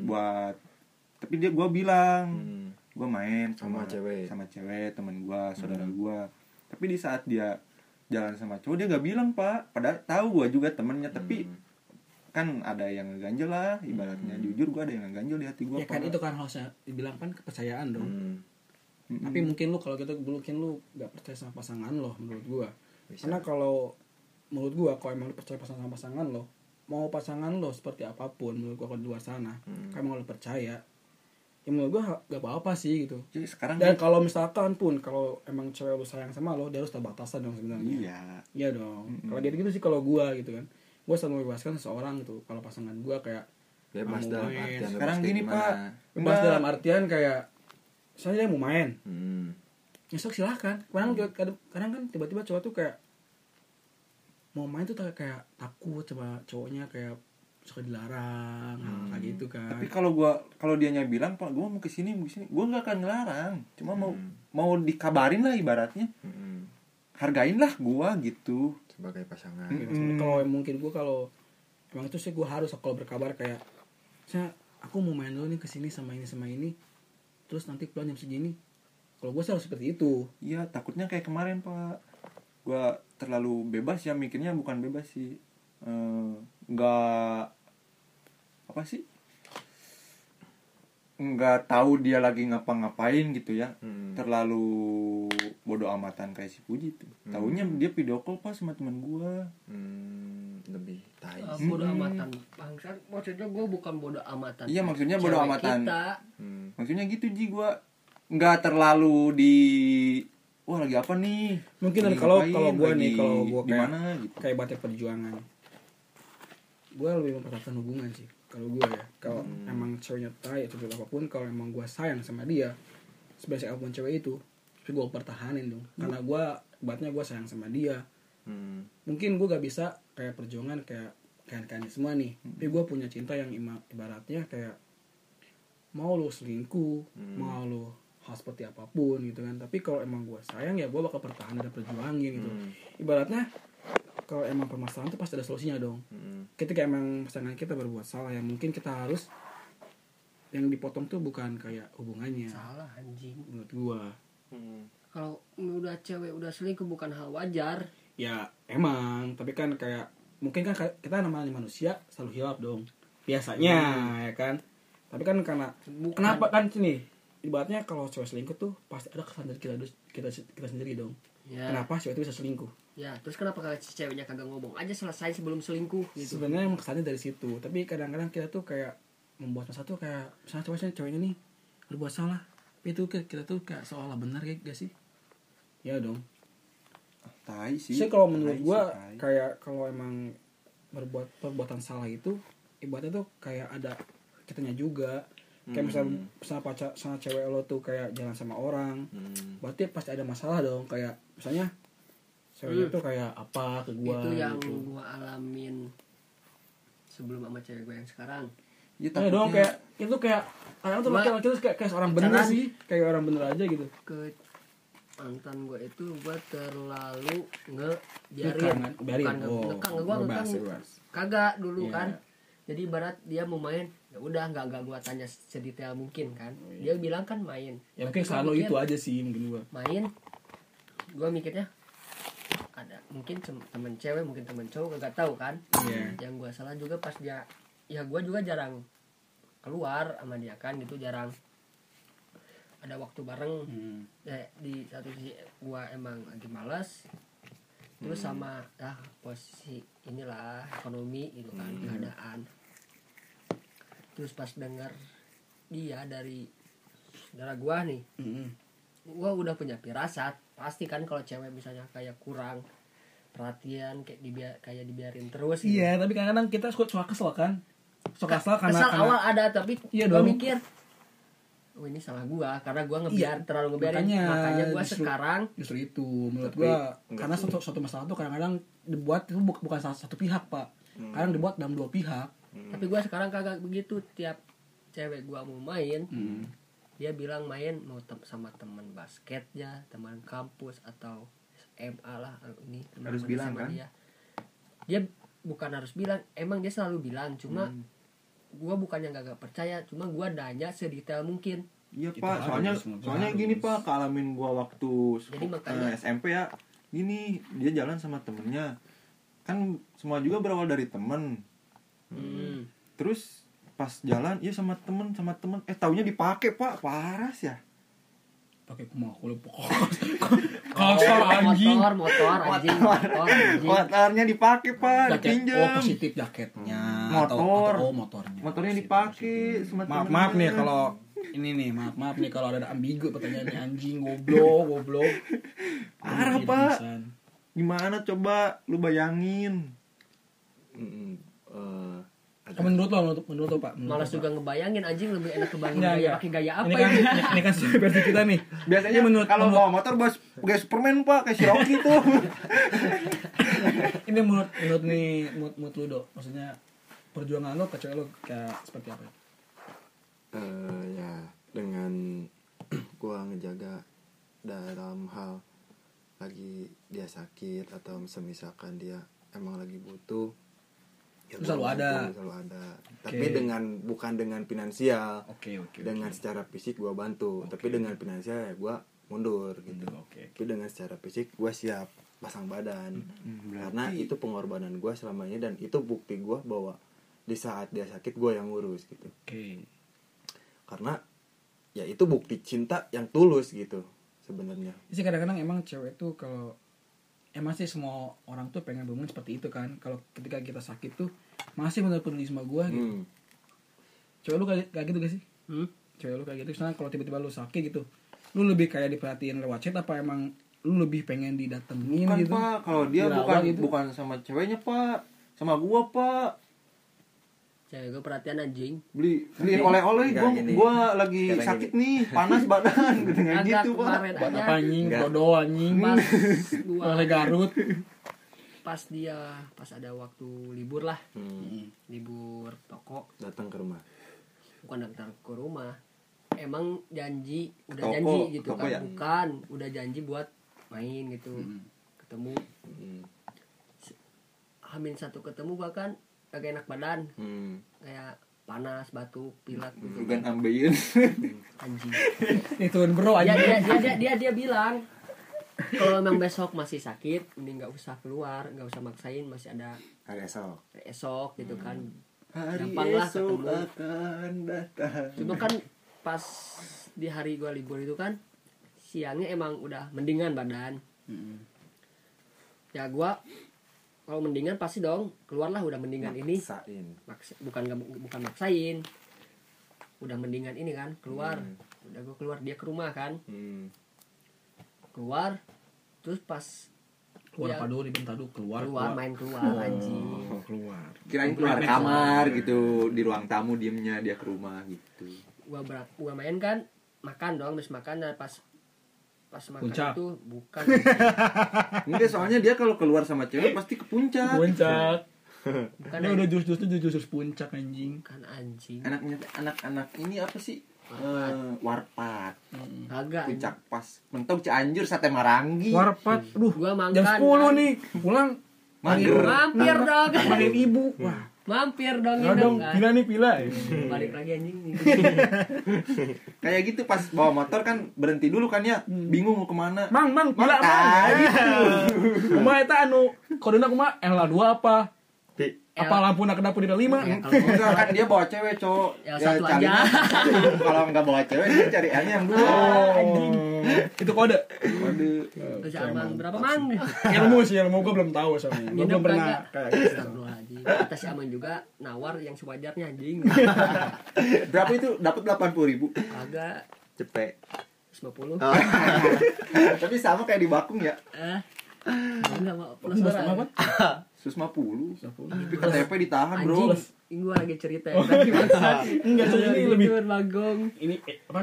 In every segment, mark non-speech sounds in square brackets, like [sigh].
buat tapi dia gua bilang Hmm. gua main sama, Sama cewek. sama cewek temen gua saudara Hmm. gua tapi di saat dia jalan sama cowok dia nggak bilang pak padahal tahu gua juga temennya tapi Hmm. kan ada yang ngeganjel lah ibaratnya Hmm. jujur gua ada yang ngeganjel di hati gua ya kan itu kan harusnya dibilang kan kepercayaan dong Hmm. Mm-mm. tapi mungkin lu kalau gitu mungkin lu gak percaya sama pasangan lo menurut gua Bisa. karena kalau menurut gua kalau emang lu percaya pasangan sama pasangan lo mau pasangan lo seperti apa pun menurut gua kalau di luar sana Hmm. emang lu percaya ya menurut gua gak apa-apa sih gitu jadi sekarang dan kalau misalkan pun kalau emang cewek lu sayang sama lo dia harus tahu batasan dong sebenarnya iya iya dong Mm-mm. kalau gitu gitu sih kalau gua gitu kan gua selalu membebaskan seseorang gitu kalau pasangan gua kayak bebas dalam main. artian Sekarang gini, gimana. Pak. bebas Enggak. dalam artian kayak saya dia mau main Hmm. ya sok silahkan kadang kadang, kadang kan tiba-tiba cowok tuh kayak mau main tuh kayak, kayak takut coba cowoknya kayak suka dilarang hal kayak gitu kan tapi kalau gua kalau dianya bilang pak gua mau ke sini mau ke sini gua nggak akan ngelarang cuma mau Hmm. mau dikabarin lah ibaratnya Hmm. hargain lah gua gitu sebagai pasangan Gitu. Mm-mm. kalau mungkin gue kalau emang itu sih gue harus kalau berkabar kayak saya aku mau main dulu nih ke sini sama ini sama ini terus nanti pulang jam segini kalau gue sih harus seperti itu iya takutnya kayak kemarin pak gua terlalu bebas ya mikirnya bukan bebas sih Eh, nggak apa sih nggak tahu dia lagi ngapa-ngapain gitu ya Hmm. terlalu bodoh amatan kayak si Puji tuh taunya dia video call pas sama teman gua Hmm, lebih tai Ah, sih. bodoh Hmm. amatan bangsat maksudnya gue bukan bodoh amatan Iya, maksudnya bodoh amatan. kita Hmm. maksudnya gitu ji gua nggak terlalu di wah lagi apa nih? Mungkin Lagi kalau ngapain? kalau gue nih kalau gue kayak mana gitu. kayak batik perjuangan. Gue lebih memperhatikan hubungan sih kalau gue ya. Kalau Hmm. emang ceweknya tai atau apa pun kalau emang gue sayang sama dia sebesar apa pun cewek itu tapi gue pertahanin dong. Karena gue ibaratnya gue sayang sama dia. Hmm. mungkin gue gak bisa kayak perjuangan kayak kayak kalian semua nih. Tapi gue punya cinta yang ibaratnya kayak mau lu selingkuh Hmm. mau lu hal seperti apa pun gitu kan. Tapi kalau emang gue sayang ya gue bakal pertahanin dan perjuangin gitu. Hmm. ibaratnya kalau emang permasalahan itu pasti ada solusinya dong. Hmm. ketika emang pasangan kita berbuat salah ya mungkin kita harus yang dipotong tuh bukan kayak hubungannya. Salah anjing. Menurut gua. Hmm. kalau udah cewek udah selingkuh bukan hal wajar. Ya emang. Tapi kan kayak mungkin kan kita namanya manusia selalu hilap dong. Biasanya ya kan. Tapi kan karena Bukan. kenapa kan sini ibaratnya kalau cewek selingkuh tuh pasti ada kesadaran kita kita kita sendiri dong. Ya. Kenapa cewek itu bisa selingkuh? Ya terus kenapa kalau si ceweknya kagak ngomong? Aja selesai sebelum selingkuh gitu. Sebenarnya emang kesannya dari situ. Tapi kadang-kadang kita tuh kayak membuat masalah tuh kayak misalnya ceweknya ceweknya nih berbuat salah tapi itu kita tuh kayak seolah benar kayak gak sih? Ya dong. Tai sih. Sih kalau menurut Tai gua sih, tai. kayak kalau emang berbuat perbuatan salah itu ibaratnya tuh kayak ada kitanya juga kayak misal Hmm. misalnya pacar sama cewek lo tuh kayak jalan sama orang Hmm. berarti pasti ada masalah dong kayak misalnya ceweknya Hmm. tuh kayak apa ke gua itu yang gitu. gua alamin sebelum sama cewek gue yang sekarang ya, Ya dong kayak itu kayak kadang tuh Gua- laki-laki tuh kayak kayak seorang bener sih kayak orang bener aja gitu ke mantan gue itu gue terlalu nge Ngekang biarin kan? Bukan Oh, ngekang gue ngekang kagak dulu Iya. kan jadi ibarat dia mau main ya udah nggak nggak gue tanya sedetail mungkin kan. Dia bilang kan main. Ya mungkin gua selalu itu aja sih mungkin gua. Main gue mikirnya ada mungkin tem- temen cewek mungkin temen cowok kagak tahu kan. Iya. yang gue salah juga pas dia ya gue juga jarang keluar sama dia kan gitu jarang. Ada waktu bareng Hmm. ya, di satu sisi gua emang lagi malas terus sama ah posisi inilah ekonomi gitu kan keadaan terus pas dengar dia dari saudara gua nih Hmm. gua udah punya firasat pasti kan kalau cewek misalnya kayak kurang perhatian kayak dibiar kayak dibiarin terus gitu. Iya, tapi kadang-kadang kita suka suka kesel kan. Suka kesel karena, Kesal karena awal ada tapi Iya gua dong. mikir oh ini salah gua karena gua ngebiar Iya, terlalu ngebiarin makanya makanya, gua justru- sekarang justru itu menurut Tapi, gua karena sih. suatu, suatu masalah tuh kadang-kadang dibuat itu bu- bukan salah satu pihak, Pak. Kadang dibuat dalam dua pihak. Tapi gua sekarang kagak begitu tiap cewek gua mau main Hmm. dia bilang main mau tem- sama teman basketnya teman kampus atau SMA lah ini teman Harus bilang, kan? dia dia bukan harus bilang emang dia selalu bilang cuma Hmm. gua bukannya nggak nggak percaya cuma gua nanya sedetail mungkin Iya pak, harus, soalnya semua soalnya harus. gini pak, kealamin gua waktu Jadi seko- makanya- eh, SMP ya, gini dia jalan sama temennya, kan semua juga berawal dari temen. Hmm. Terus pas jalan, iya sama temen sama temen, eh taunya dipakai pak, parah sih ya. pakai kumaha [laughs] kulit kasar anjing. motor motor anjing motor. anjing. Motornya dipakai pak, oh dipinjam. positif jaketnya. Motor. atau, atau oh motornya. Motornya dipakai maaf maaf nih kalau ini nih maaf maaf nih kalau ada ambigu pertanyaannya anjing goblok goblok. Parah, Pak. Gimana coba? Lu bayangin? Eh, ada. Oh, menurut lo menurut, menurut lo pak menurut malas lo, juga ngebayangin anjing lebih enak kebayangin gaya enggak. pakai gaya apa ini kan ya [laughs] ini, ini kan versi kita nih. Biasanya menurut kalau bawa motor bos kayak Superman pak, kayak si Rocky tuh. [laughs] ini menurut menurut nih menurut, menurut lu dok maksudnya perjuangan lo kecuali lo kayak seperti apa? Eh, ya dengan [clears throat] gua ngejaga dalam hal lagi dia sakit atau semisalkan dia emang lagi butuh ya selalu ada. bantu, selalu ada. Tapi dengan bukan dengan finansial. Oke oke dengan secara fisik gua bantu. Tapi dengan finansial ya gua mundur gitu. Oke tapi dengan secara fisik gua siap pasang badan. Karena itu pengorbanan gua selama ini dan itu bukti gua bahwa di saat dia sakit gua yang ngurus gitu. Oke. Karena ya itu bukti cinta yang tulus gitu sebenarnya. Sih kadang-kadang emang cewek tuh kalau emang sih semua orang tuh pengen berhubungan seperti itu kan kalau ketika kita sakit tuh masih benar peduli sama gue gitu hmm. cewek lu kayak, kayak gitu gak sih hmm? cewek lu kayak gitu misalnya kalau tiba-tiba lu sakit gitu lu lebih kayak diperhatiin lewat chat apa emang lu lebih pengen didatengin Bukan gitu pak, kalau dia Dirawat bukan gitu. bukan sama ceweknya pak, sama gua pak. Cewek gue perhatian anjing. Beli beli oleh-oleh, gini. gua lagi Sekarang sakit nih, panas badan, [laughs] dengan agak gitu pak. apa anjing? Dodo anjing. Pas gua oleh Garut. Pas dia pas ada waktu libur lah. Hmm. libur toko. Datang ke rumah. Bukan datang ke rumah. Emang janji udah Toko, janji gitu kan. ya? bukan udah janji buat main gitu. Ketemu. Hmm. hamin satu ketemu bahkan agak enak badan Hmm. kayak panas batuk pilek gitu Bukan ambeien. [laughs] anjing itu bro anjing dia, dia, dia, dia, dia bilang kalau memang besok masih sakit mending nggak usah keluar nggak usah maksain masih ada hari esok esok gitu kan Hari Gampang lah esok ketemu. akan datang. cuma kan pas di hari gua libur itu kan siangnya emang udah mendingan badan Mm-mm. ya gua kalau mendingan pasti dong keluarlah udah mendingan ini. Maksain. Maks- bukan nggak- bukan maksain. Udah mendingan ini kan keluar. Hmm. udah gua keluar dia ke rumah kan. Hmm. keluar terus pas keluar apa dulu dibentar dulu keluar keluar main keluar Oh, anjing. keluar. Kirain keluar kamar gitu, di ruang tamu diemnya dia ke rumah gitu. gua berat gua main kan makan dong habis makan dan pas pas makan Puncak. itu bukan. [laughs] Enggak, soalnya dia kalau keluar sama cewek pasti ke puncak. puncak. Bukan dia udah jurus jurus tuh jurus puncak anjing. Bukan anjing. Anaknya anak-anak ini apa sih? Eh, warpat. kagak Puncak pas mentok Cianjur sate Marangi. warpat. Aduh Gua makan, jam 10 kan. nih. Pulang. Mager. mampir dong panggil ibu. Wah mampir dong ini dong kan. pila nih pila balik lagi anjing [laughs] Kayak gitu pas bawa motor kan berhenti dulu kan ya. Bingung mau ke mana. mang mang pila Mang, mang [laughs] gitu kumaha eta anu kodena kumaha L2 apa Pi apa lampu nak kenapa di lima? Iya, [laughs] enggak kan dia bawa cewek cowok. Ya, satu cari aja. [laughs] kalau nggak bawa cewek dia cari aja yang dua. Oh, itu kode. Kode. Kasih abang berapa mang? Ilmu sih mau gue belum tahu sama gue belum pernah. kayak gitu kita si aman juga nawar yang sewajarnya anjing. [laughs] Berapa itu? Dapat delapan puluh ribu? Agak cepet. Lima puluh oh. tapi sama kayak di bakung ya. Eh. Enggak mau plus 150. 150. KTP ditahan, Bro. Anjing, gua lagi cerita ya. [laughs] Enggak, ini lebih bagong. Ini eh, apa?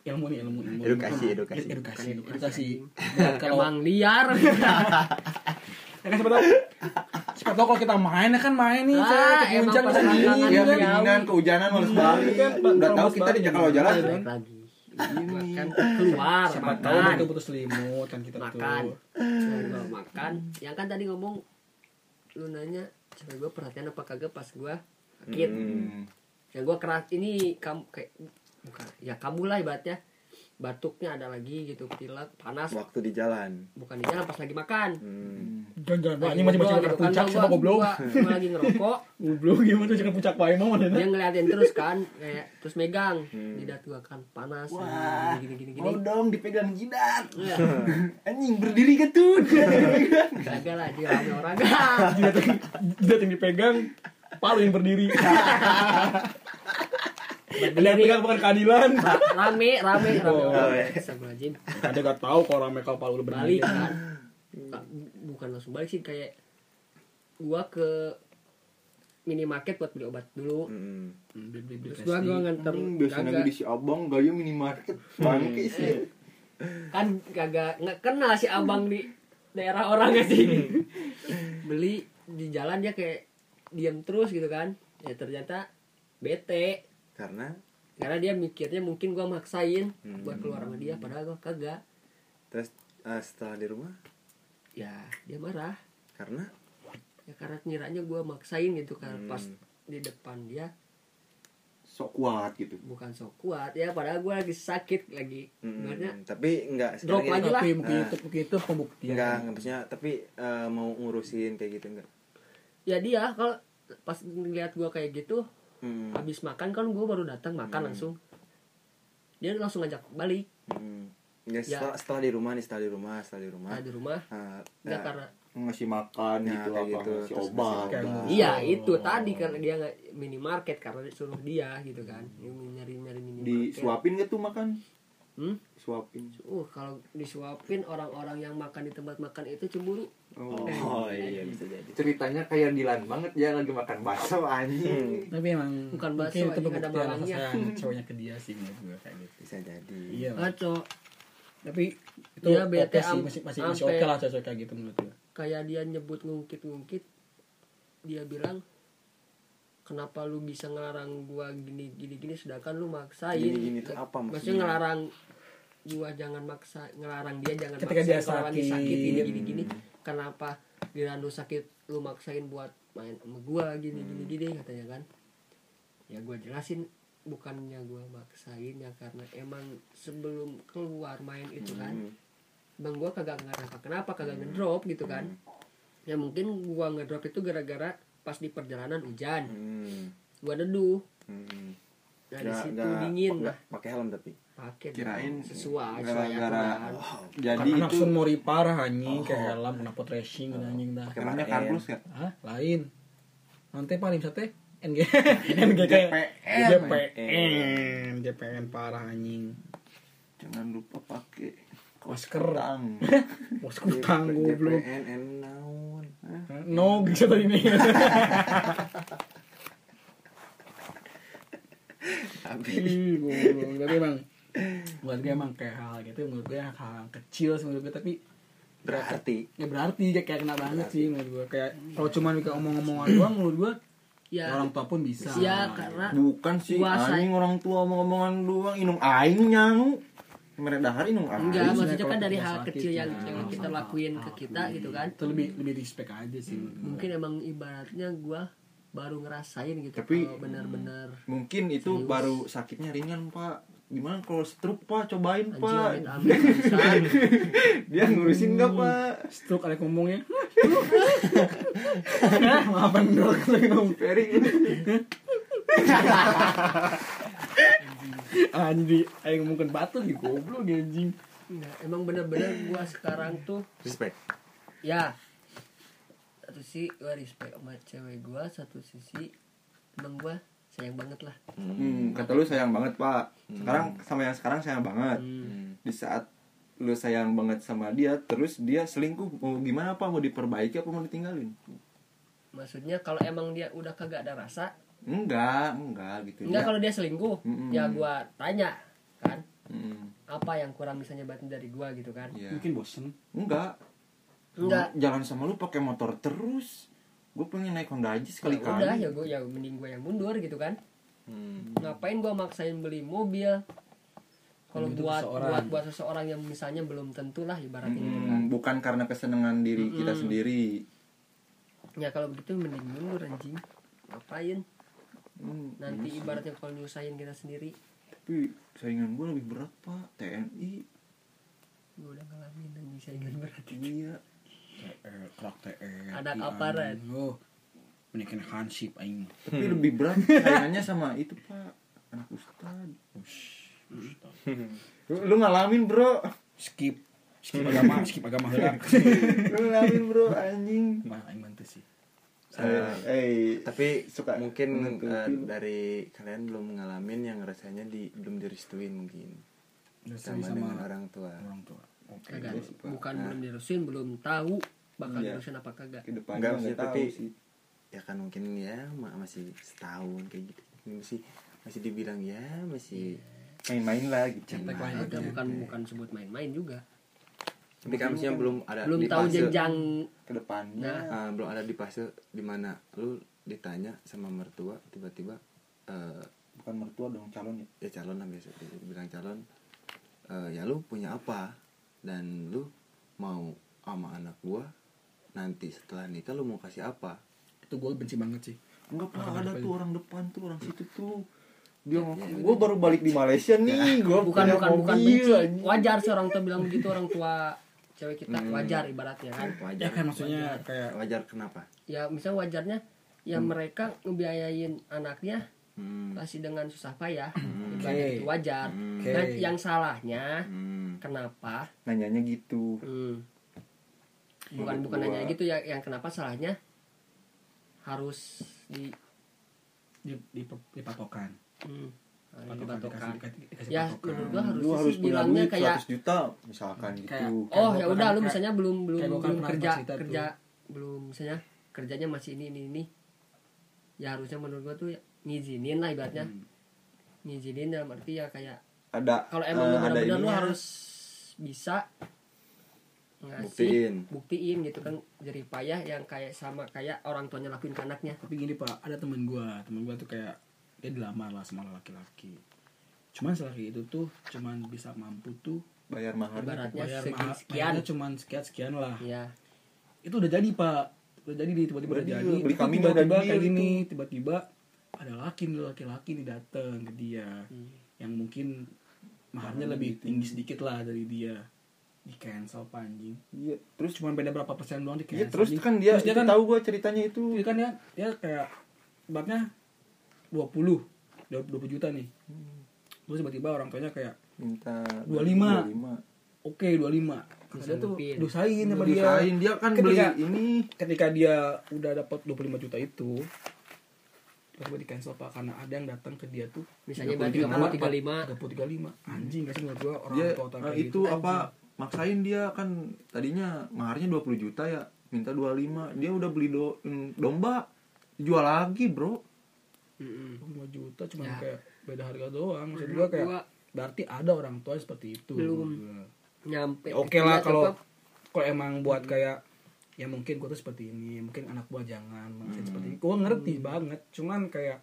ilmu nih ilmu ilmu. Edukasi eh, edukasi. edukasi edukasi, kalau emang liar. [laughs] Ya kan siapa siapa kalau kita main ya kan main nih ah, ke puncak iya, ke kedinginan kehujanan harus iya, balik. Kan, udah tahu kita di jakarta jalan iya, kan? lagi keluar siapa tau kita putus selimut kan kita makan. tuh. makan. Yang kan tadi ngomong lu nanya cewek gua perhatian apa kagak pas gua sakit. Hmm. ya gue keras ini kamu kayak bukan ya kamu lah ibaratnya batuknya ada lagi gitu pilek panas. Waktu di jalan. Bukan di jalan pas lagi makan. Hmm. jangan jangan ini masih masih dekat gitu kan, puncak sama goblok? gua- lagi ngerokok. [laughs] Goblok gimana tuh jangan puncak pae mau mana dia ngeliatin terus kan kayak terus megang Hmm. jidat gua kan panas. Wah. gini gini gini mau dong dipegang jidat. Iya. [laughs] anjing berdiri ketut [laughs] kagak lah dia rame orang. Jidat yang dipegang palu yang berdiri ada yang pegang bukan keadilan. Rame rame rame. Oh. Astagfirullahaladzim. ada gak tahu kalau rame kalau palu lu berdiri balik. kan bukan langsung balik sih kayak gua ke minimarket buat beli obat dulu. Hmm. Hmm, beli- beli- beli terus gua gua nganter biasanya kagak. di si abang gaya minimarket. Bangke sih. Kan kagak nggak kenal si abang di daerah orang ya sih? Beli di jalan dia kayak diam terus gitu kan. Ya ternyata bete karena karena dia mikirnya mungkin gua maksain Hmm. buat keluar sama dia padahal gua kagak. Terus eh, setelah di rumah? Ya dia marah. Karena? Ya karena ngiranya gua maksain gitu kan Hmm. pas di depan dia. Sok kuat gitu. Bukan sok kuat ya padahal gua lagi sakit lagi hmm, tapi enggak Drop lagi ini- lah. tapi mungkin Nah. itu mungkin itu pembuktian. Enggak enggak maksudnya tapi eh, mau ngurusin kayak gitu enggak ya dia kalau pas ngeliat gua kayak gitu hmm. habis makan kan gua baru datang makan Hmm. langsung dia langsung ngajak balik Hmm. Ya, setelah, setelah di rumah nih setelah di rumah setelah di rumah nah, di rumah ah, ya, ya, karena ngasih makan Ya, gitu apa gitu. ngasih Terus obat gitu. iya Oh. itu tadi karena dia nggak minimarket karena disuruh dia gitu kan Dia nyari nyari minimarket disuapin gak tuh makan hmm? suapin. Uh kalau disuapin orang-orang yang makan di tempat makan itu cemburu. [laughs] Oh. Iya bisa jadi. Ceritanya kayak Dilan banget ya lagi makan bakso [laughs] anjing. Tapi emang Bukan bakso, itu anjing, ada malangnya. [laughs] cowoknya ke dia sih menurut gue kayak gitu. Bisa jadi. Iya ngaco tapi itu Dia oke bete sih am- masih masih masih oke lah cocok kayak gitu menurut gue kayak dia nyebut ngungkit-ngungkit dia bilang kenapa lu bisa ngelarang gua gini gini gini sedangkan lu maksain Gini-gini tuh apa maksudnya? maksudnya ngelarang gua jangan maksa ngelarang dia jangan Ketika maksain dia kalau lagi sakit. sakit gini gini gini kenapa giliran lu sakit lu maksain buat main sama gua gini gini gini katanya kan ya gua jelasin bukannya gua maksain ya karena emang sebelum keluar main itu kan Hmm. bang gua kagak kenapa kenapa kagak ngedrop gitu kan ya mungkin gua ngedrop itu gara-gara pas di perjalanan hujan. Hmm. gua neduh. Hmm. nah di Nggak- situ dingin lah. pakai helm tapi? Pakai kirain sesuai sesuai gara-gara aturan. jadi kan itu langsung mau parah anjing kayak helm kenapa trashing anjing dah. Pakai karplus ya Hah? lain. Nanti paling sate NG [laughs] NG JPN. JPN JPN parah anjing. Jangan lupa pakai Masker. tang. [laughs] Bos kutang goblok. JPN and naon? No bisa tadi nih. [laughs] Ih, goblok. tapi emang buat gue emang kayak hal gitu. Menurut gue hal, hal kecil sih menurut gue tapi berarti. Ya berarti kayak kayak kena banget sih menurut gue. Kayak kalau cuma kayak omong-omongan [clears throat] doang menurut gue ya. orang tua pun bisa. Ya karena bukan sih anjing orang tua ngomong-ngomongan doang inung aing nyang mereka dahar inung aing enggak Harusnya maksudnya kan dari hal kecil yang ya, yang kita sama. lakuin ke kita gitu kan. Itu lebih lebih respect aja sih gue. mungkin emang ibaratnya gua baru ngerasain gitu Tapi- benar-benar mungkin itu Serius. baru sakitnya ringan pak. Gimana kalau stroke pak? Cobain pak. bangsat. [laughs] dia ngurusin nggak pak? Stroke ada ngomongnya. Maafan dong lagi ngomong Anjing ayo ngomongin batu di goblok anjing. Nah, emang bener-bener gua sekarang tuh respect. Ya satu sisi gua respect sama cewek gua satu sisi emang gua sayang banget lah. Hmm, kata lu sayang banget pak. Sekarang sama yang sekarang sayang banget. Hmm. di saat lu sayang banget sama dia terus dia selingkuh mau gimana pak? Mau diperbaiki apa mau ditinggalin? Maksudnya kalau emang dia udah kagak ada rasa enggak enggak gitu. Enggak Ya. kalau dia selingkuh Mm-mm. ya gua tanya kan. Mm, apa yang kurang misalnya batin dari gua gitu kan. Iya. mungkin bosen. Enggak. Enggak. jalan sama lu pakai motor terus. Gue pengen naik Honda aja sekali ya kali. udah ya gua ya mending gua yang mundur gitu kan. Hmm. ngapain gua maksain beli mobil? Kalau buat seseorang. buat buat seseorang yang misalnya belum tentu lah ibaratnya gitu kan. Hmm, bukan karena kesenangan diri kita Mm-mm. sendiri. Ya kalau begitu mending mundur anjing. Ngapain Hmm, nanti iya ibaratnya kalau nyusahin kita sendiri. Tapi saingan gue lebih berat pak. TNI gue udah ngalamin dan saingan berat iya. TR kerak TR Anak iya, aparat. oh menikah hansip aing. Tapi lebih berat [laughs] saingannya sama itu pak. Anak ustad. Ush, lu, lu ngalamin bro. Skip. Skip agama skip agama. [laughs] Lu ngalamin bro anjing. Mah aing bantu sih eh eh, tapi suka mungkin eh, dari kalian belum ngalamin yang rasanya di belum direstuin mungkin. Direstui sama, dengan orang tua. orang tua. Pak. bukan belum dirusin belum tahu bakal Iya. dirusin apa kagak. Enggak, nggak maksudnya, tahu tapi- sih. ya kan mungkin ya ma- masih setahun kayak gitu. Masih masih dibilang ya masih main-main lah gitu. Nah, Ada itu. bukan bukan sebut main-main juga tapi kan maksudnya belum ada belum di tahu fase- jenjang ke depannya. Nah. ah, belum ada di fase di mana lu ditanya sama mertua tiba-tiba eh, bukan mertua dong calon ya? Ya calon lah biasa bilang calon eh, ya lu punya apa? Dan lu mau sama anak gua nanti setelah nikah lu mau kasih apa? Itu gue benci banget sih. Enggak Orang ada depan. tuh orang depan tuh orang situ tuh. Dia ngomong gue baru balik di Malaysia nih gue bukan bukan bukan benci. Wajar sih orang tua bilang begitu orang tua cewek kita wajar ibaratnya kan? Wajar ya kan maksudnya kayak wajar kenapa? Ya misalnya wajarnya ya mereka ngebiayain anaknya hmm. kasih dengan susah payah Oke. ibaratnya itu wajar. Hmm. dan yang salahnya Hmm. kenapa? Nanyanya gitu. Hmm, bukan Menurut bukan gua- hanya gitu ya yang kenapa salahnya harus di di, di, dipatokan hmm, Patokan, dikasih- dikasih ya patokan. menurut gua harus lu harus punya bilangnya kayak 100 juta misalkan gitu Kayak- oh ya udah lu misalnya belum belum belum kerja tuh. kerja belum misalnya kerjanya masih ini ini ini ya harusnya menurut gua tuh ya ngizinin lah ibaratnya Hmm. ngizinin dalam arti ya kayak ada kalau emang eh, lu ada benar-benar lu harus bisa ngasih Buktiin. buktiin gitu kan jadi payah yang kayak sama kayak orang tuanya lakuin ke anaknya tapi gini pak ada temen gua temen gua tuh kayak dia dilamar lah sama laki-laki. Cuman si laki itu tuh cuman bisa mampu tuh bayar mahar ibaratnya bayar segi mahal. sekian cuman sekian sekian lah. Ya itu udah jadi pak. Udah jadi nih tiba-tiba udah Udah jadi. tiba-tiba kayak gini tiba-tiba ada laki nih laki-laki nih dateng ke dia. Hmm. yang mungkin maharnya lebih tinggi sedikit lah dari dia. Di cancel panjing iya terus? Cuma beda berapa persen doang di iya cancel terus anjing. kan dia terus dia kan tahu gue ceritanya itu. Jadi kan ya? Dia kayak babnya 20 20 juta nih. Terus tiba-tiba orang tuanya kayak minta 25. 25. oke 25 Kata dia tuh dosain sama dia. Diusahain, dia kan Ketika- beli ini. ketika dia udah dapat 25 juta itu tiba-tiba di cancel pak karena ada yang datang ke dia tuh misalnya 30 berarti juta, kamu Pak. 35 35 anjing gak sih menurut gua orang dia tua kayak itu gitu. apa maksain dia kan tadinya maharnya 20 juta ya minta 25 dia udah beli do, domba jual lagi bro Mm-mm. 25 juta cuma Ya. kayak beda harga doang. Maksud gua kayak gua berarti ada orang tua seperti itu. Belum. nyampe. Oke lah Ya, kalau kalau emang buat kayak ya mungkin gue tuh seperti ini mungkin anak gua jangan maksudnya seperti ini. Gue ngerti banget cuman kayak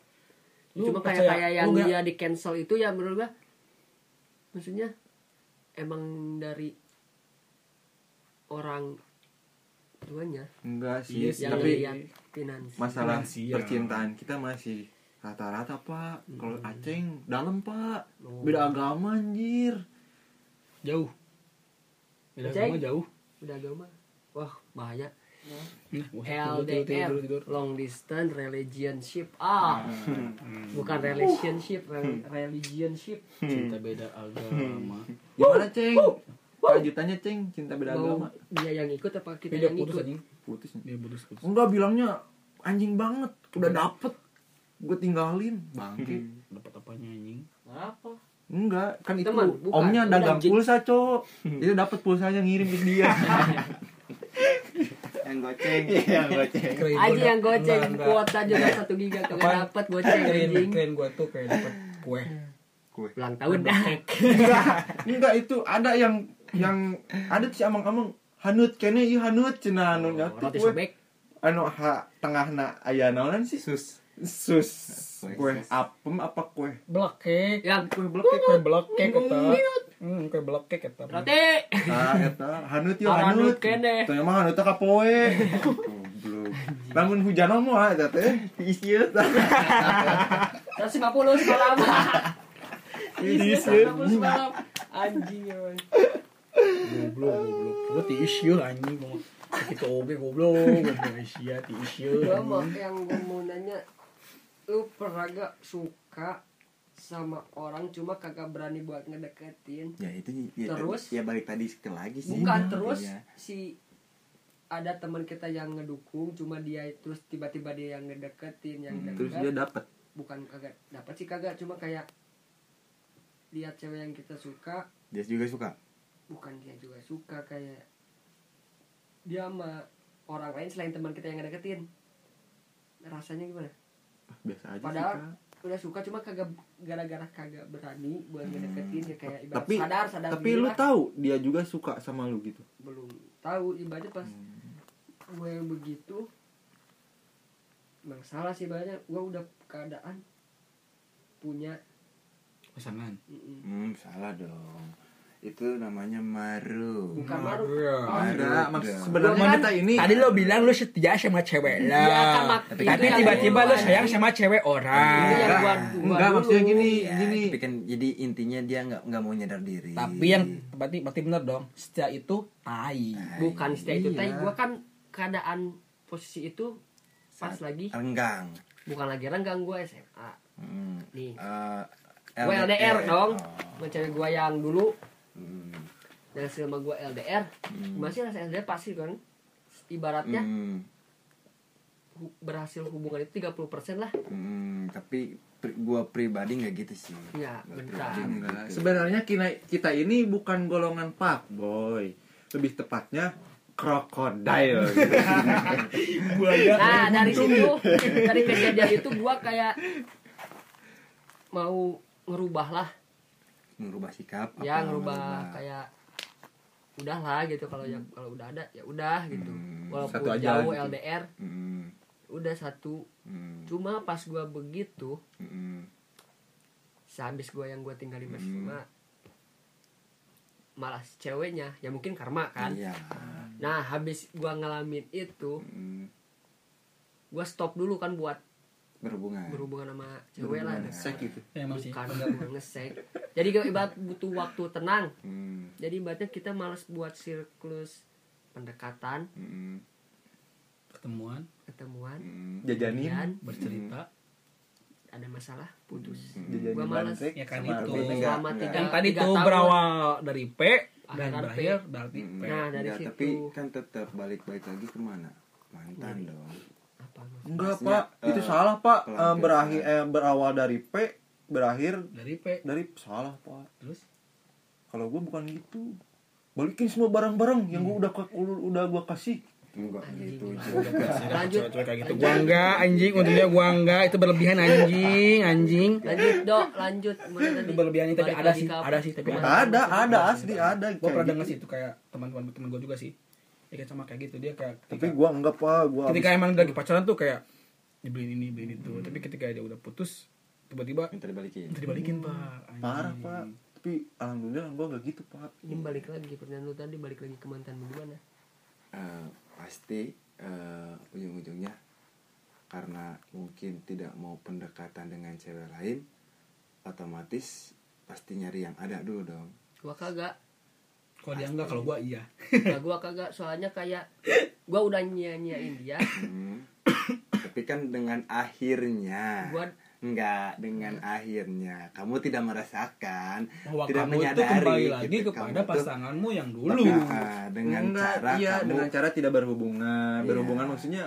cuma kayak percaya- kayak yang lu dia di cancel itu ya menurut gua. Maksudnya emang dari orang tuanya enggak sih Iya yang tapi masalah Finansial. percintaan kita masih rata-rata pak. Kalau Hmm. aceng dalam pak. Oh. beda agama anjir. Jauh. Beda Cek. agama jauh. Udah agama. Wah bahaya. Nah, tidur, LDR tidur, tidur. long distance relationship. Ah. Bukan relationship rel- relationship cinta beda agama. Gimana ceng? Lanjutannya ceng cinta beda agama. mau dia yang ikut apa kita dia yang putus ikut? anjing. Putus nih. dia putus putus. Enggak bilangnya anjing banget. Udah dapet gue tinggalin bangke. Dapat apanya anjing? Apa? Enggak kan itu Teman, bukan. omnya Udah, dagang anjing. pulsa cok. Itu dapat pulsanya ngirim ke dia. [laughs] Yang goceng. Yang goceng. Aja yang goceng enggak, kuota juga satu giga kagak dapat goceng keren anjing. keren gua tuh kayak dapat kue. Kue. Ulang tahun dah. enggak [laughs] enggak itu ada yang yang ada si amang-amang hanut kene ieu hanut cenah anu nyatu roti kue. sobek. Anu ha tengahna aya naonan sih? Sus sus kue apem apa kue? Blekek yang kue blekek kue blekek kata. hmm kue blekek kata. Roti. Ah eta. Hanut yo Ah, hanut. kene. tanya mah hanut ka poe goblok. Lamun hujan mah eta teh. Isieut 150 semalam. Tisu 150 semalam. Anjing emang goblok goblok. Gue ti isu anjing mau kita oge goblok. Goblok Asia ti gua mau yang gua mau nanya lu pernah gak suka sama orang cuma kagak berani buat ngedeketin? Ya itu ya, Terus? ya balik tadi ke lagi sih. Bukan terus Iya. si ada teman kita yang ngedukung cuma dia terus tiba-tiba dia yang ngedeketin yang Hmm, terus dia dapat bukan kagak dapat sih kagak cuma kayak lihat cewek yang kita suka. Dia juga suka? Bukan dia juga suka kayak dia sama orang lain selain teman kita yang ngedeketin. Rasanya gimana biasa aja Padahal sih Kak. udah suka cuma kagak gara-gara kagak berani buat ngedeketin ya kayak ibarat tapi sadar sadar tapi lu lah. tahu dia juga suka sama lu gitu belum tahu ibaratnya pas Hmm. gue begitu emang salah sih banyak gue udah keadaan punya pasangan mm-mm. hmm salah dong itu namanya maru. Bukan baru ada Ada. maksud sebenarnya Gua kan- kita ini tadi lo bilang lo setia sama cewek Iya, lah. kan, tapi tiba-tiba lo sayang sama cewek orang. Yang enggak, gua- gua enggak dulu. maksudnya gini Ya, gini. tapi kan jadi intinya dia nggak nggak mau nyadar diri. Tapi yang berarti berarti bener dong. Setia itu tai. Bukan setia itu Iya. tadi gue kan keadaan posisi itu pas Saat lagi renggang. Bukan lagi renggang gue SMA hmm. nih. Eh, gue LDR dong. Oh. sama cewek gue yang dulu Hmm. dan selama gue LDR Hmm. masih rasa LDR pasti kan ibaratnya Hmm. hu- berhasil hubungan itu 30% lah Hmm, tapi pri- gua pribadi nggak gitu sih Iya, bentar. Enggak, gitu. sebenarnya kita kita ini bukan golongan pak boy lebih tepatnya krokodil [laughs] gitu. nah dari situ dari kejadian itu gue kayak mau ngerubah lah ngerubah sikap ya ngerubah kayak udahlah gitu. Kalau ya kalau udah ada ya udah gitu. Hmm, walaupun satu aja jauh gitu. LDR Hmm, udah satu. Hmm, cuma pas gua begitu hmm, sehabis gua yang gua tinggalin Hmm. bersama malah si ceweknya ya mungkin karma kan. Iya. Nah habis gua ngalamin itu Hmm, gua stop dulu kan buat berhubungan. Berhubungan sama cewek lah Berhubungan. Sek gitu. Emang sih. Bukan nggak gua ngesek. Jadi kayak ibarat butuh waktu tenang Hmm, jadi ibaratnya kita malas buat siklus pendekatan. Hmm, ketemuan. Ketemuan. Hmm, jajanin. Bercerita. Ada masalah putus. Hmm. Gua males. bandrek Ya kan sama itu. Selama enggak. tiga yang tadi tuh berawal dari P dan berakhir dari hmm. P Nah, dari Enggak, situ. tapi kan tetap balik-balik lagi ke mana mantan dong enggak pak. Itu eh, salah pak. pelampiasan. berakhir eh, berawal dari P berakhir dari P. dari salah pak. Terus? Kalau gue bukan gitu. Balikin semua barang-barang yang gue udah ke- udah gue kasih. Enggak gitu lanjut. Kayak gitu. Gua enggak anjing. Untungnya gua enggak. Itu berlebihan anjing. Anjing. Lanjut dok. Lanjut. Itu berlebihan tapi ada sih. ada sih tapi ada. ada ada asli ada gua pernah denger gitu. sih itu kayak teman-teman teman gua juga sih ya kayak sama kayak gitu dia kayak tapi ketika, gue enggak pak gue ketika emang lagi pacaran tuh kayak dibeliin ini beliin itu. Tapi ketika dia udah putus tiba-tiba minta dibalikin. minta dibalikin pak. Anjing. parah pak. Tapi alhamdulillah gue enggak gitu pak. Ini balik lagi pertanyaan lu tadi balik lagi ke mantan gimana Eh, pasti eh, ujung-ujungnya karena mungkin tidak mau pendekatan dengan cewek lain otomatis pasti nyari yang ada dulu dong. Gua kagak kalau dia enggak kalau gua iya. Nah, gua kagak soalnya kayak gua udah nyanyain dia. Hmm. tapi kan dengan akhirnya. Gua enggak dengan akhirnya. Kamu tidak merasakan bahwa tidak kamu itu menyadari kembali lagi gitu. kepada Kamu pasanganmu yang dulu. Nah, dengan Enggak, cara iya kamu dengan cara tidak berhubungan. Iya. berhubungan maksudnya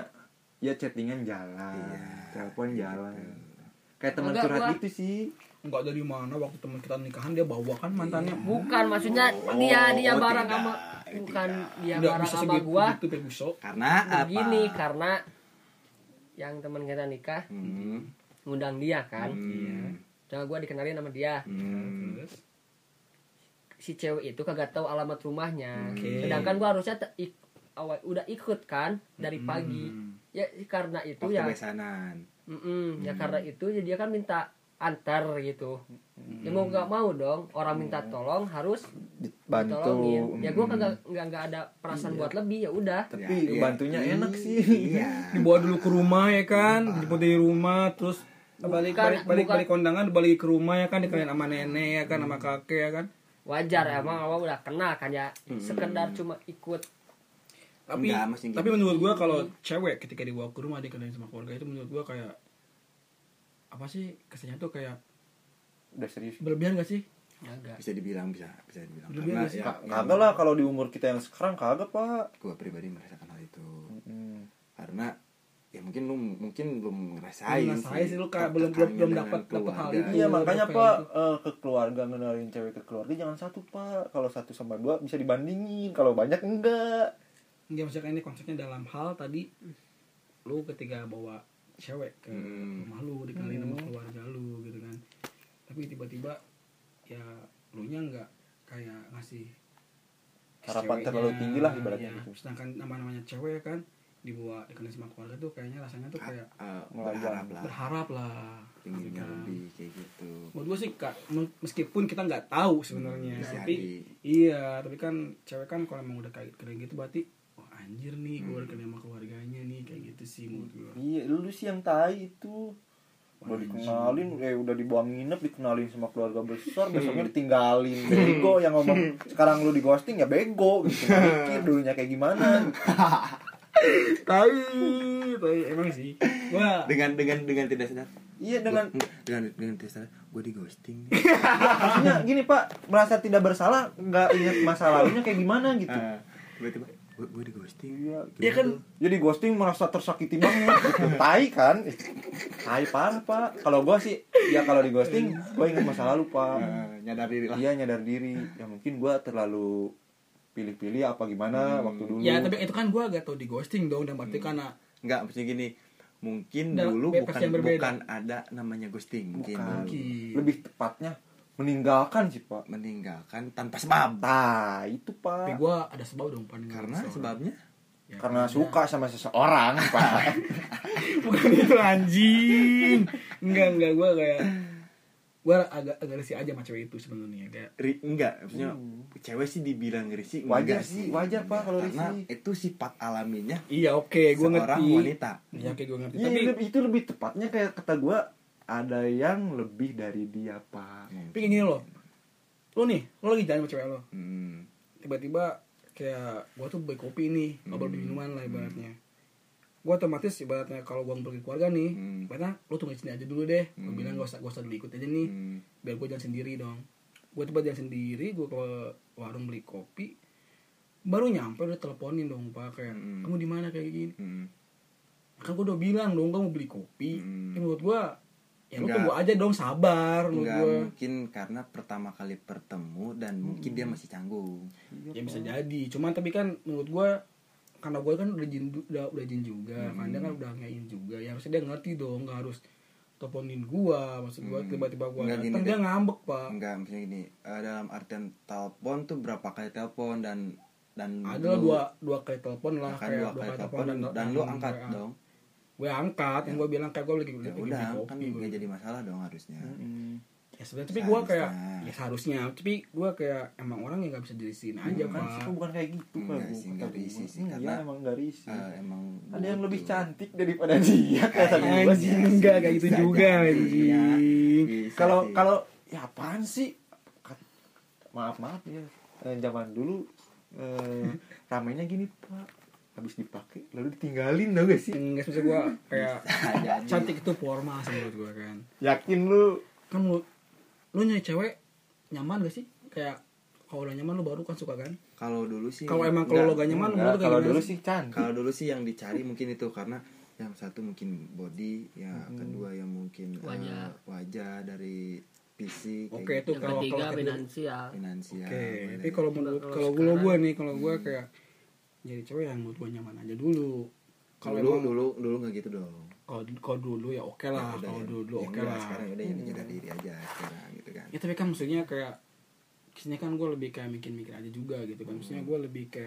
ya chattingan jalan Iya. telepon jalan. Kayak teman curhat gua- gitu sih enggak dari mana waktu teman kita nikahan dia bawa kan mantannya bukan maksudnya dia dia Oh, bareng tidak, sama bukan dia bisa sama segitu gua gitu Pak Buso. karena begini apa karena yang teman kita nikah Hmm, ngundang dia kan hmm, Nah, gue dikenalin sama dia. hmm. Terus Si cewek itu kagak tahu alamat rumahnya. Oke. Sedangkan gue harusnya te- ik- awal udah ikut kan dari pagi. Ya karena itu Waktu ya. besanan ya karena itu ya dia kan minta antar gitu. Ya mau nggak mau dong orang minta tolong harus bantu ditolongin. Ya gue kagak nggak nggak ada perasaan buat lebih ya udah. tapi Ya, iya. bantunya enak sih. Iya. [laughs] Dibawa dulu ke rumah ya kan? Dibawa dari rumah terus balik Bukan- balik balik bukan- balik kondangan balik ke rumah ya kan? Dikenalin sama nenek ya kan? Sama kakek ya kan? Wajar emang awal udah kenal kan ya. Sekedar cuma ikut. Tapi Enggak, tapi gitu. menurut gua kalau cewek ketika dibawa ke rumah dikenalin sama keluarga itu menurut gua kayak apa sih kesannya tuh kayak udah serius? berlebihan gak sih? Agak bisa dibilang bisa bisa dibilang. Lebih karena ya, ya, kagak lah kalau di umur kita yang sekarang kagak pak. Gue pribadi merasakan hal itu. Mm. karena ya mungkin lu mungkin belum ngerasain Belum ngerasain sih, lu kayak belum- belum- belum dapat- dapat hal itu. Iya makanya pak eh, ke keluarga ngenalin cewek ke keluarga jangan satu pak. Kalau satu sama dua bisa dibandingin kalau banyak enggak. Enggak maksudnya ini konsepnya dalam hal tadi lu ketika bawa cewek ke Hmm. rumah lu dikenalin sama keluarga lu gitu kan tapi tiba-tiba ya lu nya nggak kayak ngasih Harapan terlalu tinggi lah ibaratnya ya. gitu. sedangkan nama-namanya cewek kan dibawa dikenalin sama keluarga tuh kayaknya rasanya tuh kayak Ngelawan. berharap lah berharap lah pinginnya gitu kan. lebih kayak gitu menurut gue sih kak meskipun kita nggak tahu sebenarnya Bisa tapi jadi. iya tapi kan cewek kan kalau emang udah kayak kayak gitu berarti anjir nih gue udah kenal sama keluarganya nih kayak gitu sih menurut gue iya lu sih yang tai itu. Udah dikenalin eh udah dibawa nginep dikenalin sama keluarga besar [laughs] besoknya ditinggalin. Bego [laughs] yang ngomong sekarang lu di ghosting ya bego. Gitu mikir dulunya kayak gimana. [laughs] Tai tai emang sih. Gua dengan dengan dengan tidak sadar? Iya dengan Gua- dengan dengan tidak sadar gue di ghosting. Maksudnya gini pak merasa tidak bersalah nggak ingat masa lalunya kayak gimana gitu. Ah, tiba-tiba gue gue di ghosting Iya, Iya kan? Jadi ghosting merasa tersakiti banget [laughs] gitu. Tai kan? Tai parah, Pak. Kalau gua sih ya kalau di ghosting gua ingat masa lalu, Pak. Eh, nyadar diri lah Iya, nyadar diri. Ya mungkin gua terlalu pilih-pilih apa gimana waktu dulu. ya tapi itu kan gua gak tau di ghosting dong dan berarti karena nggak maksudnya gini mungkin Dalam dulu bukan bukan ada namanya ghosting mungkin Bukan. Mungkin. Lebih tepatnya meninggalkan sih, Pak. meninggalkan tanpa sebab. Nah, itu, tapi Pak. gua ada sebab dong paling karena sebabnya? Ya, Karena suka sama seseorang, [laughs] Pak. bukan itu anjing. Enggak enggak. Gua kayak gua agak agak risih aja sama cewek itu sebenarnya kayak ri, enggak. Maksudnya cewek sih dibilang risih. Wajar enggak sih, wajar, Pak, kalau karena risih. itu sifat alaminya iya oke. Gua seorang ngerti. wanita. Iya oke gua ngerti. Iya, tapi lebih- itu lebih tepatnya kayak kata gua ada yang lebih dari dia, Pak. tapi kayak gini loh lo nih lo lagi jalan sama cewek lo hmm. tiba-tiba kayak gua tuh beli kopi nih ngobrol beli minuman lah ibaratnya gua otomatis ibaratnya kalau gua pergi keluarga nih Hmm. ibaratnya lo tunggu sini aja dulu deh gua Hmm. bilang gak usah gak usah dulu ikut aja nih Hmm. biar gua jalan sendiri dong gua coba jalan sendiri gua ke warung beli kopi baru nyampe udah teleponin dong pak kayak Hmm. kamu di mana kayak gini Hmm. kan gua udah bilang dong kamu beli kopi Hmm. Ya, menurut gua ya lu Enggak. tunggu aja dong sabar Enggak gua mungkin karena pertama kali bertemu dan mungkin dia masih canggung. ya bisa jadi cuman tapi kan menurut gua karena gue kan udah jin udah udah jin juga kan dia kan udah ngain juga ya harusnya dia ngerti dong nggak harus teleponin gua maksud gua Hmm. tiba-tiba gua Nggak gini datang deh. dia ngambek pak Enggak, misalnya gini, eh, dalam artian telepon tuh berapa kali telepon dan dan ada lu- dua dua kali telepon lah kan kayak dua kali telepon dan, dan lu angkat dong. Gue angkat yang gue bilang kayak gue lagi Ya udah, kan nggak jadi masalah dong harusnya. ya sebenarnya tapi gue kayak ya seharusnya tapi gue kayak emang orang yang nggak bisa dirisin aja bukan pak sih, bukan kayak gitu Enggak Pak. sih, enggak gua. risih sih, Iya, karena- emang enggak risih. Eh, emang ada yang lebih cantik daripada dia [laughs] kata gua. anjing enggak kayak gitu juga jadi, anjing ya. Kalau kalau ya apaan sih? Maaf maaf ya. Eh, zaman dulu eh, [laughs] ramainya gini Pak. Habis dipakai lalu ditinggalin tau gak sih? enggak bisa gue kayak [laughs] cantik itu formal sih menurut gue kan Yakin lu kan lu lu nyari cewek nyaman gak sih kayak kalau udah nyaman lu baru kan suka kan kalau dulu sih kalau emang kalau lo gak nyaman Enggak, lu kayak kalau dulu sih? cantik. Kalau dulu sih yang dicari mungkin itu karena yang satu mungkin body, ya kedua yang mungkin eh, Wajah. wajah dari fisik, oke kayak itu yang kalau ketiga kalau finansial finansial. Oke, boleh. tapi kalau menurut Kalau gue nih, kalau gue kayak jadi cewek yang menurut gue nyaman aja dulu. Kalau dulu emang dulu dulu nggak gitu dong. kalau dulu ya oke lah, Ya udah, kalau ya- dulu ya oke udah, lah. Sekarang udah yang jaga diri aja sekarang gitu kan. Ya tapi kan maksudnya kayak ke sini kan gue lebih kayak mikir-mikir aja juga gitu kan. Maksudnya gue lebih kayak